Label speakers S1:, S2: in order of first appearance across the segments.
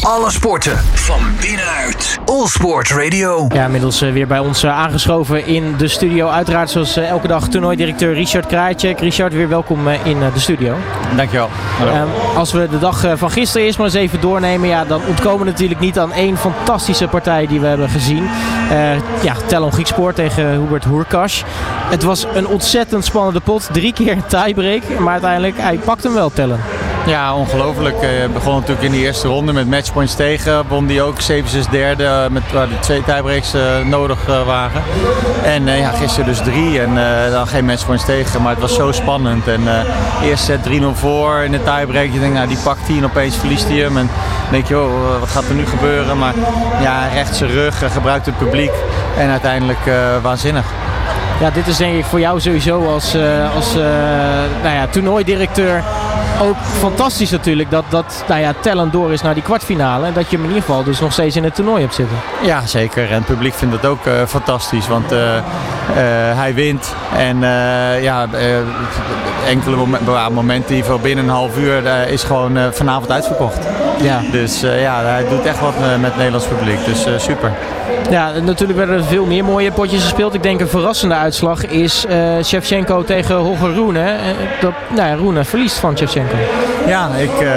S1: Alle sporten van binnenuit. All Sport Radio.
S2: Ja, inmiddels eh, weer bij ons eh, aangeschoven in de studio. Uiteraard zoals eh, elke dag toernooidirecteur Richard Krajicek. Richard, weer welkom in de studio.
S3: Dankjewel.
S2: Ehm, als we de dag van gisteren eerst maar eens even doornemen, ja, dan ontkomen we natuurlijk niet aan één fantastische partij die we hebben gezien. ja, Telon Griekspoor tegen Hubert Hoerkas. Het was een ontzettend spannende pot. Drie keer een tiebreak, maar uiteindelijk, hij pakt hem wel, Tellen.
S3: Ja, ongelooflijk. Hij begon natuurlijk in de eerste ronde met matchpoints tegen. Won die ook 7-6 derde met waar de twee tiebreaks uh, nodig uh, waren. En uh, ja, gisteren dus drie en dan geen matchpoints tegen. Maar het was zo spannend. En eerst set 3-0 voor in de tiebreak. Je denkt, nou die pakt hij en opeens verliest hij hem. En dan denk je, oh, wat gaat er nu gebeuren? Maar ja, recht zijn rug, gebruikt het publiek. En uiteindelijk waanzinnig.
S2: Ja, dit is denk ik voor jou sowieso als, als nou ja, toernooidirecteur ook fantastisch natuurlijk dat, dat nou ja, Tellen door is naar die kwartfinale. En dat je hem in ieder geval dus nog steeds in het toernooi hebt zitten.
S3: Ja, zeker. En het publiek vindt het ook uh, fantastisch. Want uh, uh, hij wint. En ja, enkele moment, momenten die voor binnen een half uur is gewoon vanavond uitverkocht. Ja. Dus ja, hij doet echt wat met het Nederlands publiek. Dus super.
S2: Ja, natuurlijk werden er veel meer mooie potjes gespeeld. Ik denk een verrassende uitslag is uh, Shevchenko tegen Holger Roene. Uh, dat, nou ja, Roene verliest van Shevchenko.
S3: Ja, ik, uh,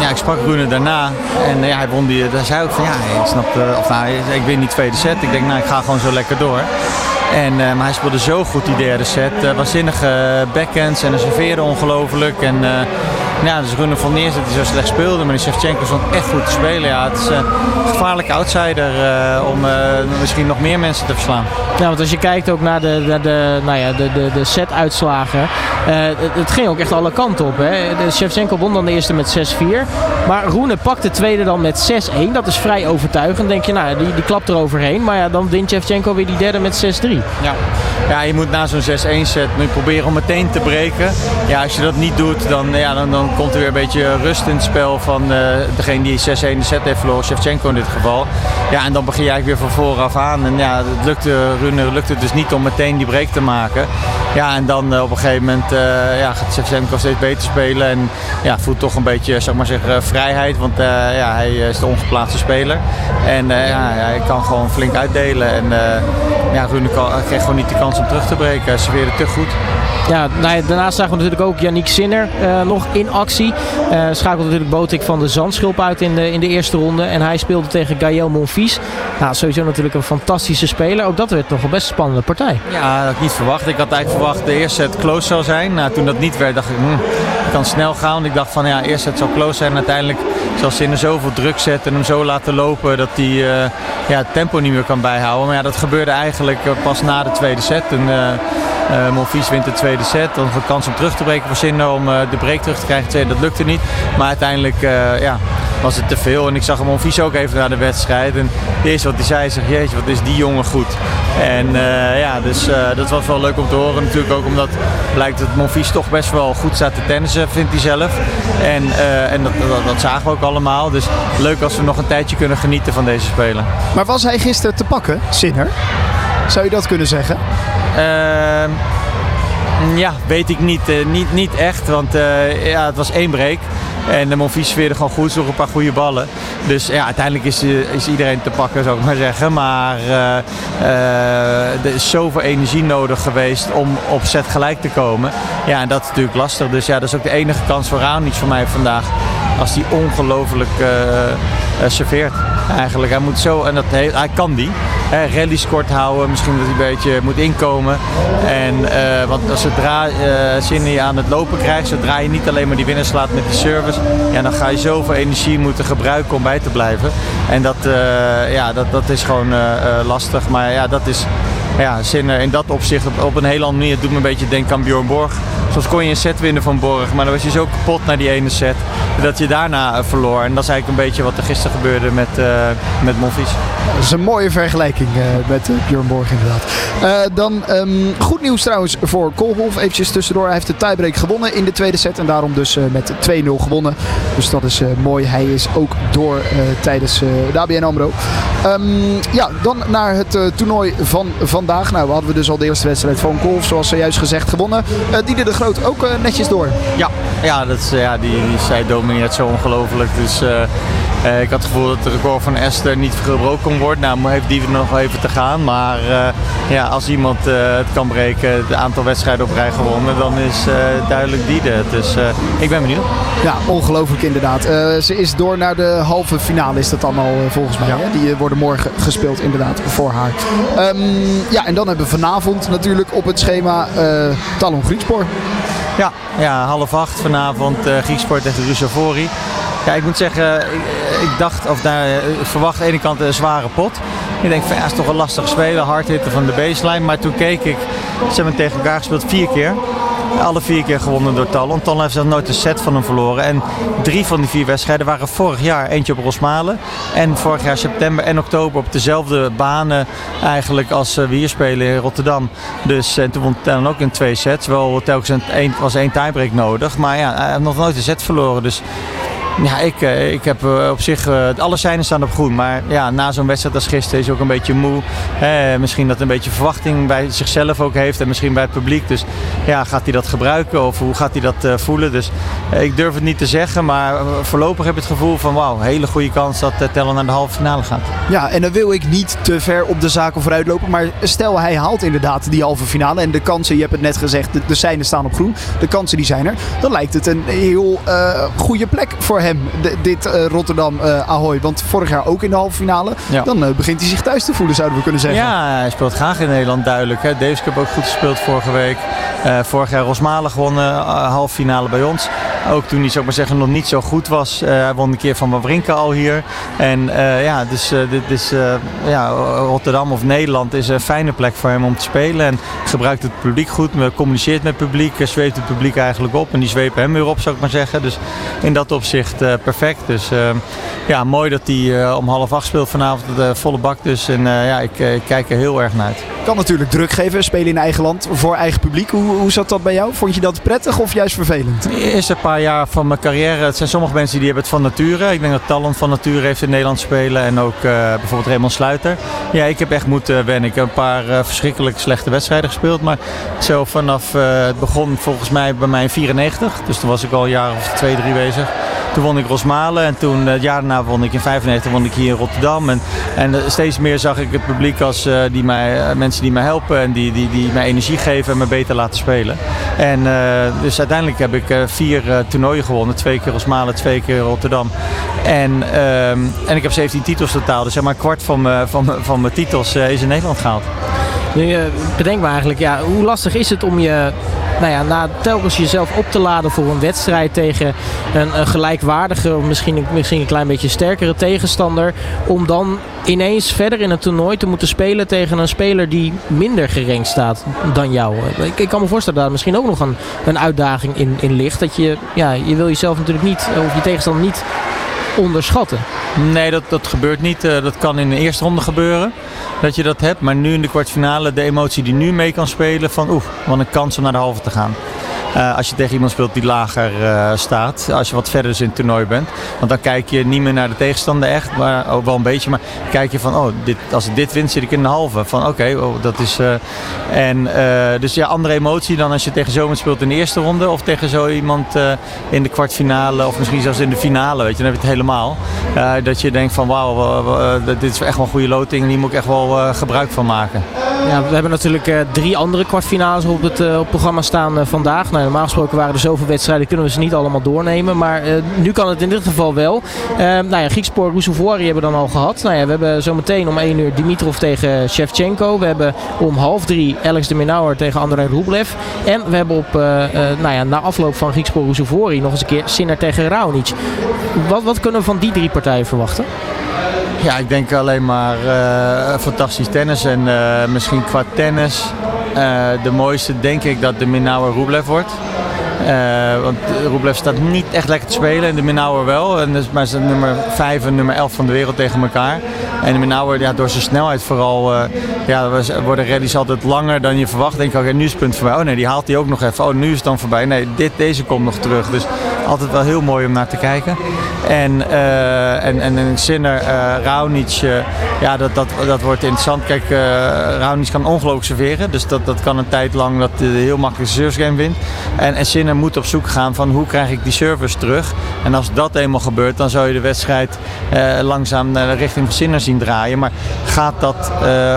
S3: ja, ik sprak Roene daarna en ja, hij won die. Daar zei ook van ja, ik snap, of nou, ik win die tweede set. Ik denk nou, ik ga gewoon zo lekker door. En, maar hij speelde zo goed die derde set. waanzinnige backhands en een serveerde ongelooflijk. En ja, dus Runner van Neers dat hij zo slecht speelde. Maar die Shevchenko stond echt goed te spelen. Ja, het is een gevaarlijke outsider uh, om uh, misschien nog meer mensen te verslaan.
S2: Ja, want als je kijkt ook naar de, de, de, nou ja, de, de, de set-uitslagen. Uh, het, het, ging ook echt alle kanten op. Hè. De Shevchenko won dan de eerste met 6-4. Maar Roene pakt de tweede dan met 6-1. Dat is vrij overtuigend. Denk je, nou, die, die klapt er overheen. Maar ja, dan wint Shevchenko weer die derde met 6-3.
S3: Ja. ja, je moet na zo'n 6-1 set moet proberen om meteen te breken. Ja, als je dat niet doet, dan, ja, dan, dan komt er weer een beetje rust in het spel van uh, degene die 6-1 de set heeft verloren, Shevchenko in dit geval. Ja, en dan begin je eigenlijk weer van vooraf aan. En ja, het lukte Runner lukt het dus niet om meteen die break te maken. Ja, en dan uh, op een gegeven moment uh, ja, gaat Shevchenko steeds beter spelen. En ja, voelt toch een beetje zeg maar zeggen, vrijheid, want ja, hij is de ongeplaatste speler. En ja, hij kan gewoon flink uitdelen. En ja, Runner kreeg gewoon niet de kans om terug te breken. Hij serveerde te goed.
S2: Ja, nou daarnaast zagen we natuurlijk ook Yannick Sinner nog in actie. Uh, schakelde natuurlijk Botik van de Zandschulp uit in de, in de eerste ronde. En hij speelde tegen Gaël Monfils. Nou, sowieso natuurlijk een fantastische speler. Ook dat werd nog een best spannende partij.
S3: Ja, dat had ik niet verwacht. Ik had eigenlijk verwacht de eerste set close zou zijn. Nou, toen dat niet werd, dacht ik, hm, kan snel gaan. Ik dacht van ja, eerst set zou close zijn. Uiteindelijk zal Sinner zoveel druk zetten en hem zo laten lopen dat hij uh, ja, het tempo niet meer kan bijhouden. Maar ja, dat gebeurde eigenlijk pas na de tweede set. En, uh, Monfils wint de tweede set. Dan een kans om terug te breken voor Sinner om uh, de break terug te krijgen. Dat lukte niet. Maar uiteindelijk uh, ja, was het te veel. En ik zag Monfils ook even naar de wedstrijd. En het eerste wat hij zei, zeg, jeetje, wat is die jongen goed. En uh, ja, dus dat was wel leuk om te horen. Natuurlijk ook omdat blijkt dat Monfils toch best wel goed staat te tennissen, vindt hij zelf. En, en dat, zagen we ook allemaal. Dus leuk als we nog een tijdje kunnen genieten van deze speler.
S4: Maar was hij gisteren te pakken, Sinner? Zou je dat kunnen zeggen?
S3: Uh, ja, weet ik niet. Uh, niet, niet echt, want uh, ja, het was één break. En de Monfils sfeerde gewoon goed, zocht een paar goede ballen. Dus ja, uiteindelijk is, is iedereen te pakken, zou ik maar zeggen. Maar er is zoveel energie nodig geweest om op set gelijk te komen. Ja, en dat is natuurlijk lastig. Dus ja, dat is ook de enige kans voor Raonic voor mij vandaag. Als die ongelooflijk serveert eigenlijk. Hij moet zo, en dat, hij kan die. Hè, rallies kort houden, misschien dat hij een beetje moet inkomen. En, uh, want zodra uh, aan het lopen krijgt, zodra je niet alleen maar die winnen slaat met die service, ja, dan ga je zoveel energie moeten gebruiken om bij te blijven. En dat, uh, ja, dat, dat is gewoon lastig. Maar ja, dat is ja, Sinner in dat opzicht op, op een hele andere manier doet me een beetje denken aan Bjorn Borg. Soms kon je een set winnen van Borg, maar dan was je zo kapot naar die ene set dat je daarna eh, verloor. En dat is eigenlijk een beetje wat er gisteren gebeurde met, uh, met Monfils.
S4: Dat is een mooie vergelijking uh, met Bjorn Borg inderdaad. Dan um, goed nieuws trouwens voor Koolhof. Eventjes tussendoor. Hij heeft de tiebreak gewonnen in de tweede set. En daarom dus met 2-0 gewonnen. Dus dat is mooi. Hij is ook door tijdens de ABN AMRO. Um, ja, dan naar het toernooi van vandaag. Nou, we hadden dus al de eerste wedstrijd van Kolf, zoals zojuist gezegd, gewonnen. Dieder de Ook netjes door.
S3: Ja, ja, dat, ja die, die, zij domineert zo ongelooflijk. Dus Eh, ik had het gevoel dat het record van Esther niet gebroken kon worden. Nou, heeft die nog even te gaan. Maar uh, ja, als iemand het kan breken, het aantal wedstrijden op rij gewonnen, dan is duidelijk die het. Dus ik ben benieuwd.
S4: Ja, ongelooflijk inderdaad. ze is door naar de halve finale, is dat dan al volgens mij. Hè? Die worden morgen gespeeld inderdaad voor haar. Um, ja, en dan hebben we vanavond natuurlijk op het schema Talon Griekspoor.
S3: Ja, ja, half acht vanavond uh, Grieksport tegen Rusovori. Ja, ik moet zeggen, ik, dacht, of daar, verwacht aan de ene kant een zware pot. Ik denk van ja, is toch een lastig spelen, hard hitten van de baseline. Maar toen keek ik, ze hebben tegen elkaar gespeeld vier keer. Alle vier keer gewonnen door Talon. Talon heeft zelfs nooit een set van hem verloren. En drie van die vier wedstrijden waren vorig jaar. Eentje op Rosmalen. En vorig jaar september en oktober op dezelfde banen eigenlijk als eh, we hier spelen in Rotterdam. Dus en toen won Talon ook in twee sets. Wel telkens een, was één tiebreak nodig. Maar ja, hij heeft nog nooit een set verloren. Dus ja, ik, eh, ik heb eh, op zich, uh, alle seinen staan op groen. Maar ja, na zo'n wedstrijd als gisteren is hij ook een beetje moe. misschien dat een beetje verwachting bij zichzelf ook heeft en misschien bij het publiek. Dus ja, gaat hij dat gebruiken of hoe gaat hij dat voelen? Dus ik durf het niet te zeggen, maar voorlopig heb ik het gevoel van wauw, hele goede kans dat Tellen naar de halve finale gaat.
S4: Ja, en dan wil ik niet te ver op de zaken vooruit lopen. Maar stel hij haalt inderdaad die halve finale en de kansen, je hebt het net gezegd, de, de staan op groen. De kansen die zijn er. Dan lijkt het een heel goede plek voor hem, dit uh, Rotterdam uh, Ahoy. Want vorig jaar ook in de halve finale. Dan uh, begint hij zich thuis te voelen, zouden we kunnen zeggen.
S3: Ja, hij speelt graag in Nederland, duidelijk. Hè. Davis Cup ook goed gespeeld vorige week. vorig jaar Rosmalen gewonnen, halve finale bij ons. Ook toen hij, zou maar zeggen, nog niet zo goed was. hij won een keer van Wawrinka al hier. En ja, dus dit is, ja, Rotterdam of Nederland is een fijne plek voor hem om te spelen. En gebruikt het publiek goed, communiceert met het publiek, zweept het publiek eigenlijk op. En die zwepen hem weer op, zou ik maar zeggen. Dus in dat opzicht perfect. Dus ja, mooi dat hij om half acht speelt vanavond. De volle bak dus. En ja, ik, ik, kijk er heel erg naar uit.
S4: Kan natuurlijk druk geven, spelen in eigen land voor eigen publiek. Hoe, hoe zat dat bij jou? Vond je dat prettig of juist vervelend?
S3: Eerste paar jaar van mijn carrière, het zijn sommige mensen die hebben het van nature. Ik denk dat Talent van nature heeft in Nederland spelen. En ook bijvoorbeeld Raymond Sluiter. Ja, ik heb echt moeten wennen. Ik heb een paar verschrikkelijk slechte wedstrijden gespeeld. Maar zo vanaf het begon volgens mij bij mij in 94. Dus toen was ik al een jaar of twee, drie bezig. Toen won ik Rosmalen en toen het jaar daarna won ik in 95 won ik hier in Rotterdam. En, en steeds meer zag ik het publiek als uh, die mij, uh, mensen die mij helpen en die, die, die mij energie geven en me beter laten spelen. En uh, dus uiteindelijk heb ik vier toernooien gewonnen. Twee keer Rosmalen, twee keer Rotterdam. En, ehm, en ik heb 17 titels totaal. Dus zeg maar een kwart van mijn, van, van mijn titels is in Nederland gehaald.
S2: Nu, bedenk maar eigenlijk, ja, hoe lastig is het om je nou ja, na telkens jezelf op te laden voor een wedstrijd tegen een, een gelijkwaardige, misschien, misschien een klein beetje sterkere tegenstander. Om dan ineens verder in het toernooi te moeten spelen tegen een speler die minder gerankt staat dan jou. Ik, ik kan me voorstellen dat daar misschien ook nog een, een uitdaging in, in ligt. Dat je, ja, je wil jezelf natuurlijk niet, of je tegenstander niet onderschatten.
S3: Nee, dat, dat gebeurt niet. Uh, dat kan in de eerste ronde gebeuren. Dat je dat hebt. Maar nu in de kwartfinale, de emotie die nu mee kan spelen. Van oeh, wat een kans om naar de halve te gaan. Uh, als je tegen iemand speelt die lager uh, staat. Als je wat verder dus in het toernooi bent. Want dan kijk je niet meer naar de tegenstander echt. Maar ook wel een beetje. Maar kijk je van, oh, dit, als ik dit win zit ik in de halve. Van oké, oh, dat is... Uh, en dus ja, andere emotie dan als je tegen zo iemand speelt in de eerste ronde. Of tegen zo iemand in de kwartfinale. Of misschien zelfs in de finale. Weet je, dan heb je het helemaal. dat je denkt van, wauw, dit is echt wel een goede loting. En hier moet ik echt wel gebruik van maken.
S2: Ja, we hebben natuurlijk drie andere kwartfinales op het, op het programma staan vandaag. Nou, normaal gesproken waren er zoveel wedstrijden, kunnen we ze niet allemaal doornemen. Maar uh, nu kan het in dit geval wel. Uh, nou ja, Griekspoor, hebben we dan al gehad. Nou ja, we hebben zometeen om 1 uur Dimitrov tegen Shevchenko. We hebben om half drie Alex de Minauer tegen Andrei Rublev. En we hebben op, uh, nou ja, na afloop van Griekspoor, Roussevoori nog eens een keer Sinner tegen Raonic. Wat, wat kunnen we van die drie partijen verwachten?
S3: Ja, ik denk alleen maar fantastisch tennis. En misschien qua tennis de mooiste denk ik dat de Minauer Rublev wordt. Uh, want Rublev staat niet echt lekker te spelen en de Minauer wel. En dus, maar ze zijn nummer 5 en nummer 11 van de wereld tegen elkaar. En de Minauer, ja, door zijn snelheid vooral, uh, ja, worden rallies altijd langer dan je verwacht. Denk ik, oké, nu is het punt voorbij. Oh nee, die haalt hij ook nog even. Oh, nu is het dan voorbij. Nee, dit, deze komt nog terug. Dus altijd wel heel mooi om naar te kijken. En, uh, en, en, Sinner, uh, Raonic, uh, ja, dat, dat, dat wordt interessant. Kijk, Raonic kan ongelooflijk serveren. Dus dat, dat kan een tijd lang dat hij heel makkelijk de service game wint. En, en moet op zoek gaan van hoe krijg ik die service terug. En als dat eenmaal gebeurt, dan zou je de wedstrijd langzaam naar richting van Sinner zien draaien. Maar gaat dat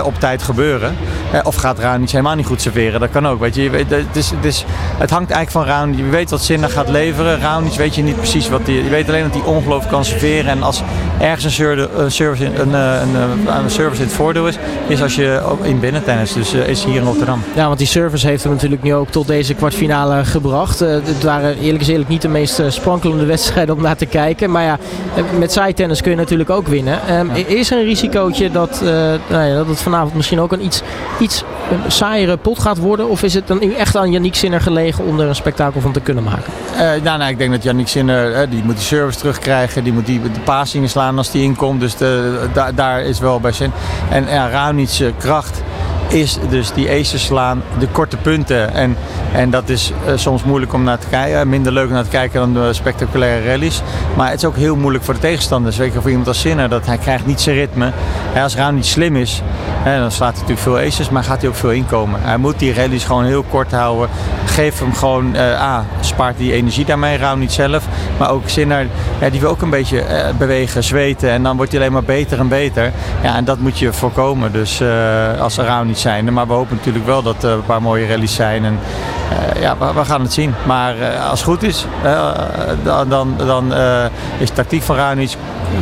S3: op tijd gebeuren? of gaat Raonic helemaal niet goed serveren? Dat kan ook. Weet je, het, is, het, is, het hangt eigenlijk van Raonic. Je weet wat Sinner gaat leveren. Raonic weet je niet precies wat hij... Je weet alleen dat hij ongelooflijk kan serveren. En als ergens een, service in, een, een, een, service in het voordeel is, is als je ook in binnentennis. Dus uh, is hier in Rotterdam.
S2: Ja, want die service heeft hem natuurlijk nu ook tot deze kwartfinale gebracht. Uh, het waren eerlijk is eerlijk niet de meest sprankelende wedstrijden om naar te kijken. Maar ja, met zijtennis kun je natuurlijk ook winnen. Um, ja. Is er een risicootje dat, nou ja, dat het vanavond misschien ook een iets, iets saaiere pot gaat worden? Of is het dan nu echt aan Yannick Sinner gelegen om er een spektakel van te kunnen maken?
S3: nou, nou, ik denk dat Yannick Sinner, die moet die service terugkrijgen. Die moet die, de passingen slaan als die inkomt. Dus de, da, daar is wel bij zin. En ja, Raonic's kracht is dus die aces slaan, de korte punten. En, en dat is uh, soms moeilijk om naar te kijken. Minder leuk naar te kijken dan de spectaculaire rallies. Maar het is ook heel moeilijk voor de tegenstanders. Zeker voor iemand als Sinner. Dat hij krijgt niet zijn ritme. Hij, als Raonic slim is, hè, dan slaat hij natuurlijk veel aces. Maar gaat hij ook veel inkomen. Hij moet die rallies gewoon heel kort houden. Geef hem gewoon, uh, ah, spaart die energie daarmee. Raonic zelf. Maar ook Sinner, ja, die wil ook een beetje uh, bewegen, zweten. En dan wordt hij alleen maar beter en beter. Ja, en dat moet je voorkomen. Dus als Raonic zijn. Maar we hopen natuurlijk wel dat er een paar mooie rallies zijn. En uh, ja, we, gaan het zien. Maar uh, als het goed is, uh, dan, dan, dan is tactiek van Raonic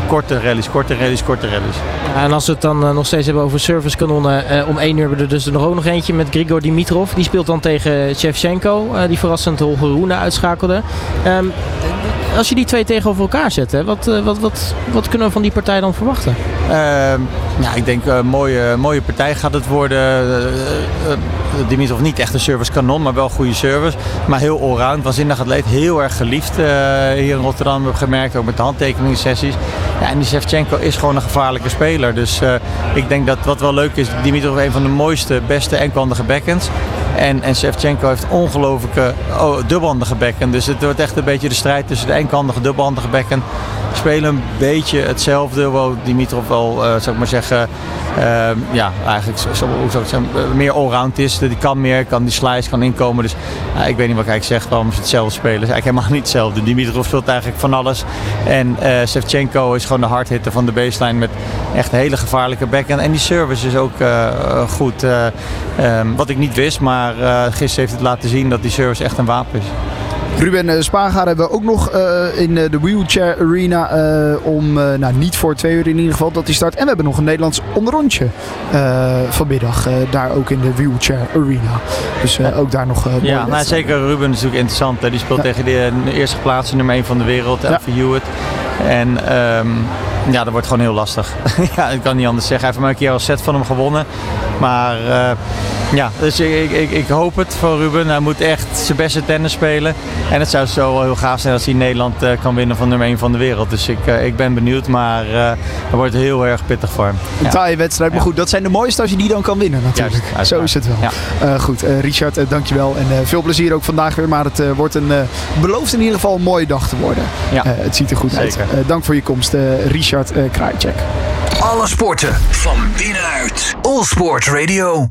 S3: korte rallies, korte rallies, korte rallies.
S2: En als we het dan nog steeds hebben over servicekanonnen. om één uur hebben we er dus nog ook nog eentje met Grigor Dimitrov. Die speelt dan tegen Shevchenko, die verrassend Holger Rune uitschakelde. Um, als je die twee tegenover elkaar zet, hè, wat, wat, wat, wat kunnen we van die partij dan verwachten?
S3: Uh, ja, ik denk een mooie, mooie partij gaat het worden. Uh, Dimitrov niet echt een service kanon, maar wel goede service. Maar heel allround, waanzinnig atleet. Heel erg geliefd hier in Rotterdam, heb ik gemerkt. Ook met de handtekeningen sessies. Ja, en die Shevchenko is gewoon een gevaarlijke speler. Dus ik denk dat wat wel leuk is, Dimitrov een van de mooiste, beste enkelhandige backhands. En, en Shevchenko heeft ongelooflijke oh, dubbelhandige bekken. Dus het wordt echt een beetje de strijd tussen de enkelhandige dubbelhandige bekken. Spelen een beetje hetzelfde. Hoewel Dimitrov wel, uh, zou ik maar zeggen, uh, ja, eigenlijk zo, hoe zou ik zeggen, meer allround is. Die kan meer, kan die slice, kan inkomen. Dus uh, ik weet niet wat ik eigenlijk zeg waarom ze hetzelfde spelen. Eigenlijk helemaal niet hetzelfde. Dimitrov speelt eigenlijk van alles. En Shevchenko is gewoon de hardhitter van de baseline met echt hele gevaarlijke backhand. En die service is ook goed. Um, wat ik niet wist, maar gisteren heeft het laten zien dat die service echt een wapen is.
S4: Ruben Spaga hebben we ook nog uh, in de wheelchair arena uh, om, uh, nou niet voor twee uur in ieder geval dat hij start. En we hebben nog een Nederlands onderrondje vanmiddag daar ook in de wheelchair arena. Dus ook daar nog
S3: Ja, nou, zeker Ruben is natuurlijk interessant. Hè. Die speelt ja. tegen de, de eerste plaats nummer 1 van de wereld, ja. Alfie Hewitt. En um, ja, dat wordt gewoon heel lastig. ja, ik kan niet anders zeggen. Hij heeft maar een keer al set van hem gewonnen. Maar ja, dus ik, ik, ik, hoop het voor Ruben. Hij moet echt zijn beste tennis spelen. En het zou zo heel gaaf zijn als hij Nederland uh, kan winnen van nummer 1 van de wereld. Dus ik, uh, ik ben benieuwd, maar het wordt heel erg pittig voor hem.
S4: Een ja. taaie wedstrijd, maar goed, dat zijn de mooiste als je die dan kan winnen natuurlijk. Juist, zo is het wel. Ja. goed, Richard, dankjewel. En veel plezier ook vandaag weer. Maar het wordt een, belooft in ieder geval een mooie dag te worden. Ja. het ziet er goed Zeker. uit. dank voor je komst, Richard uh, Krajcek.
S1: Alle sporten van binnenuit. All Sport Radio.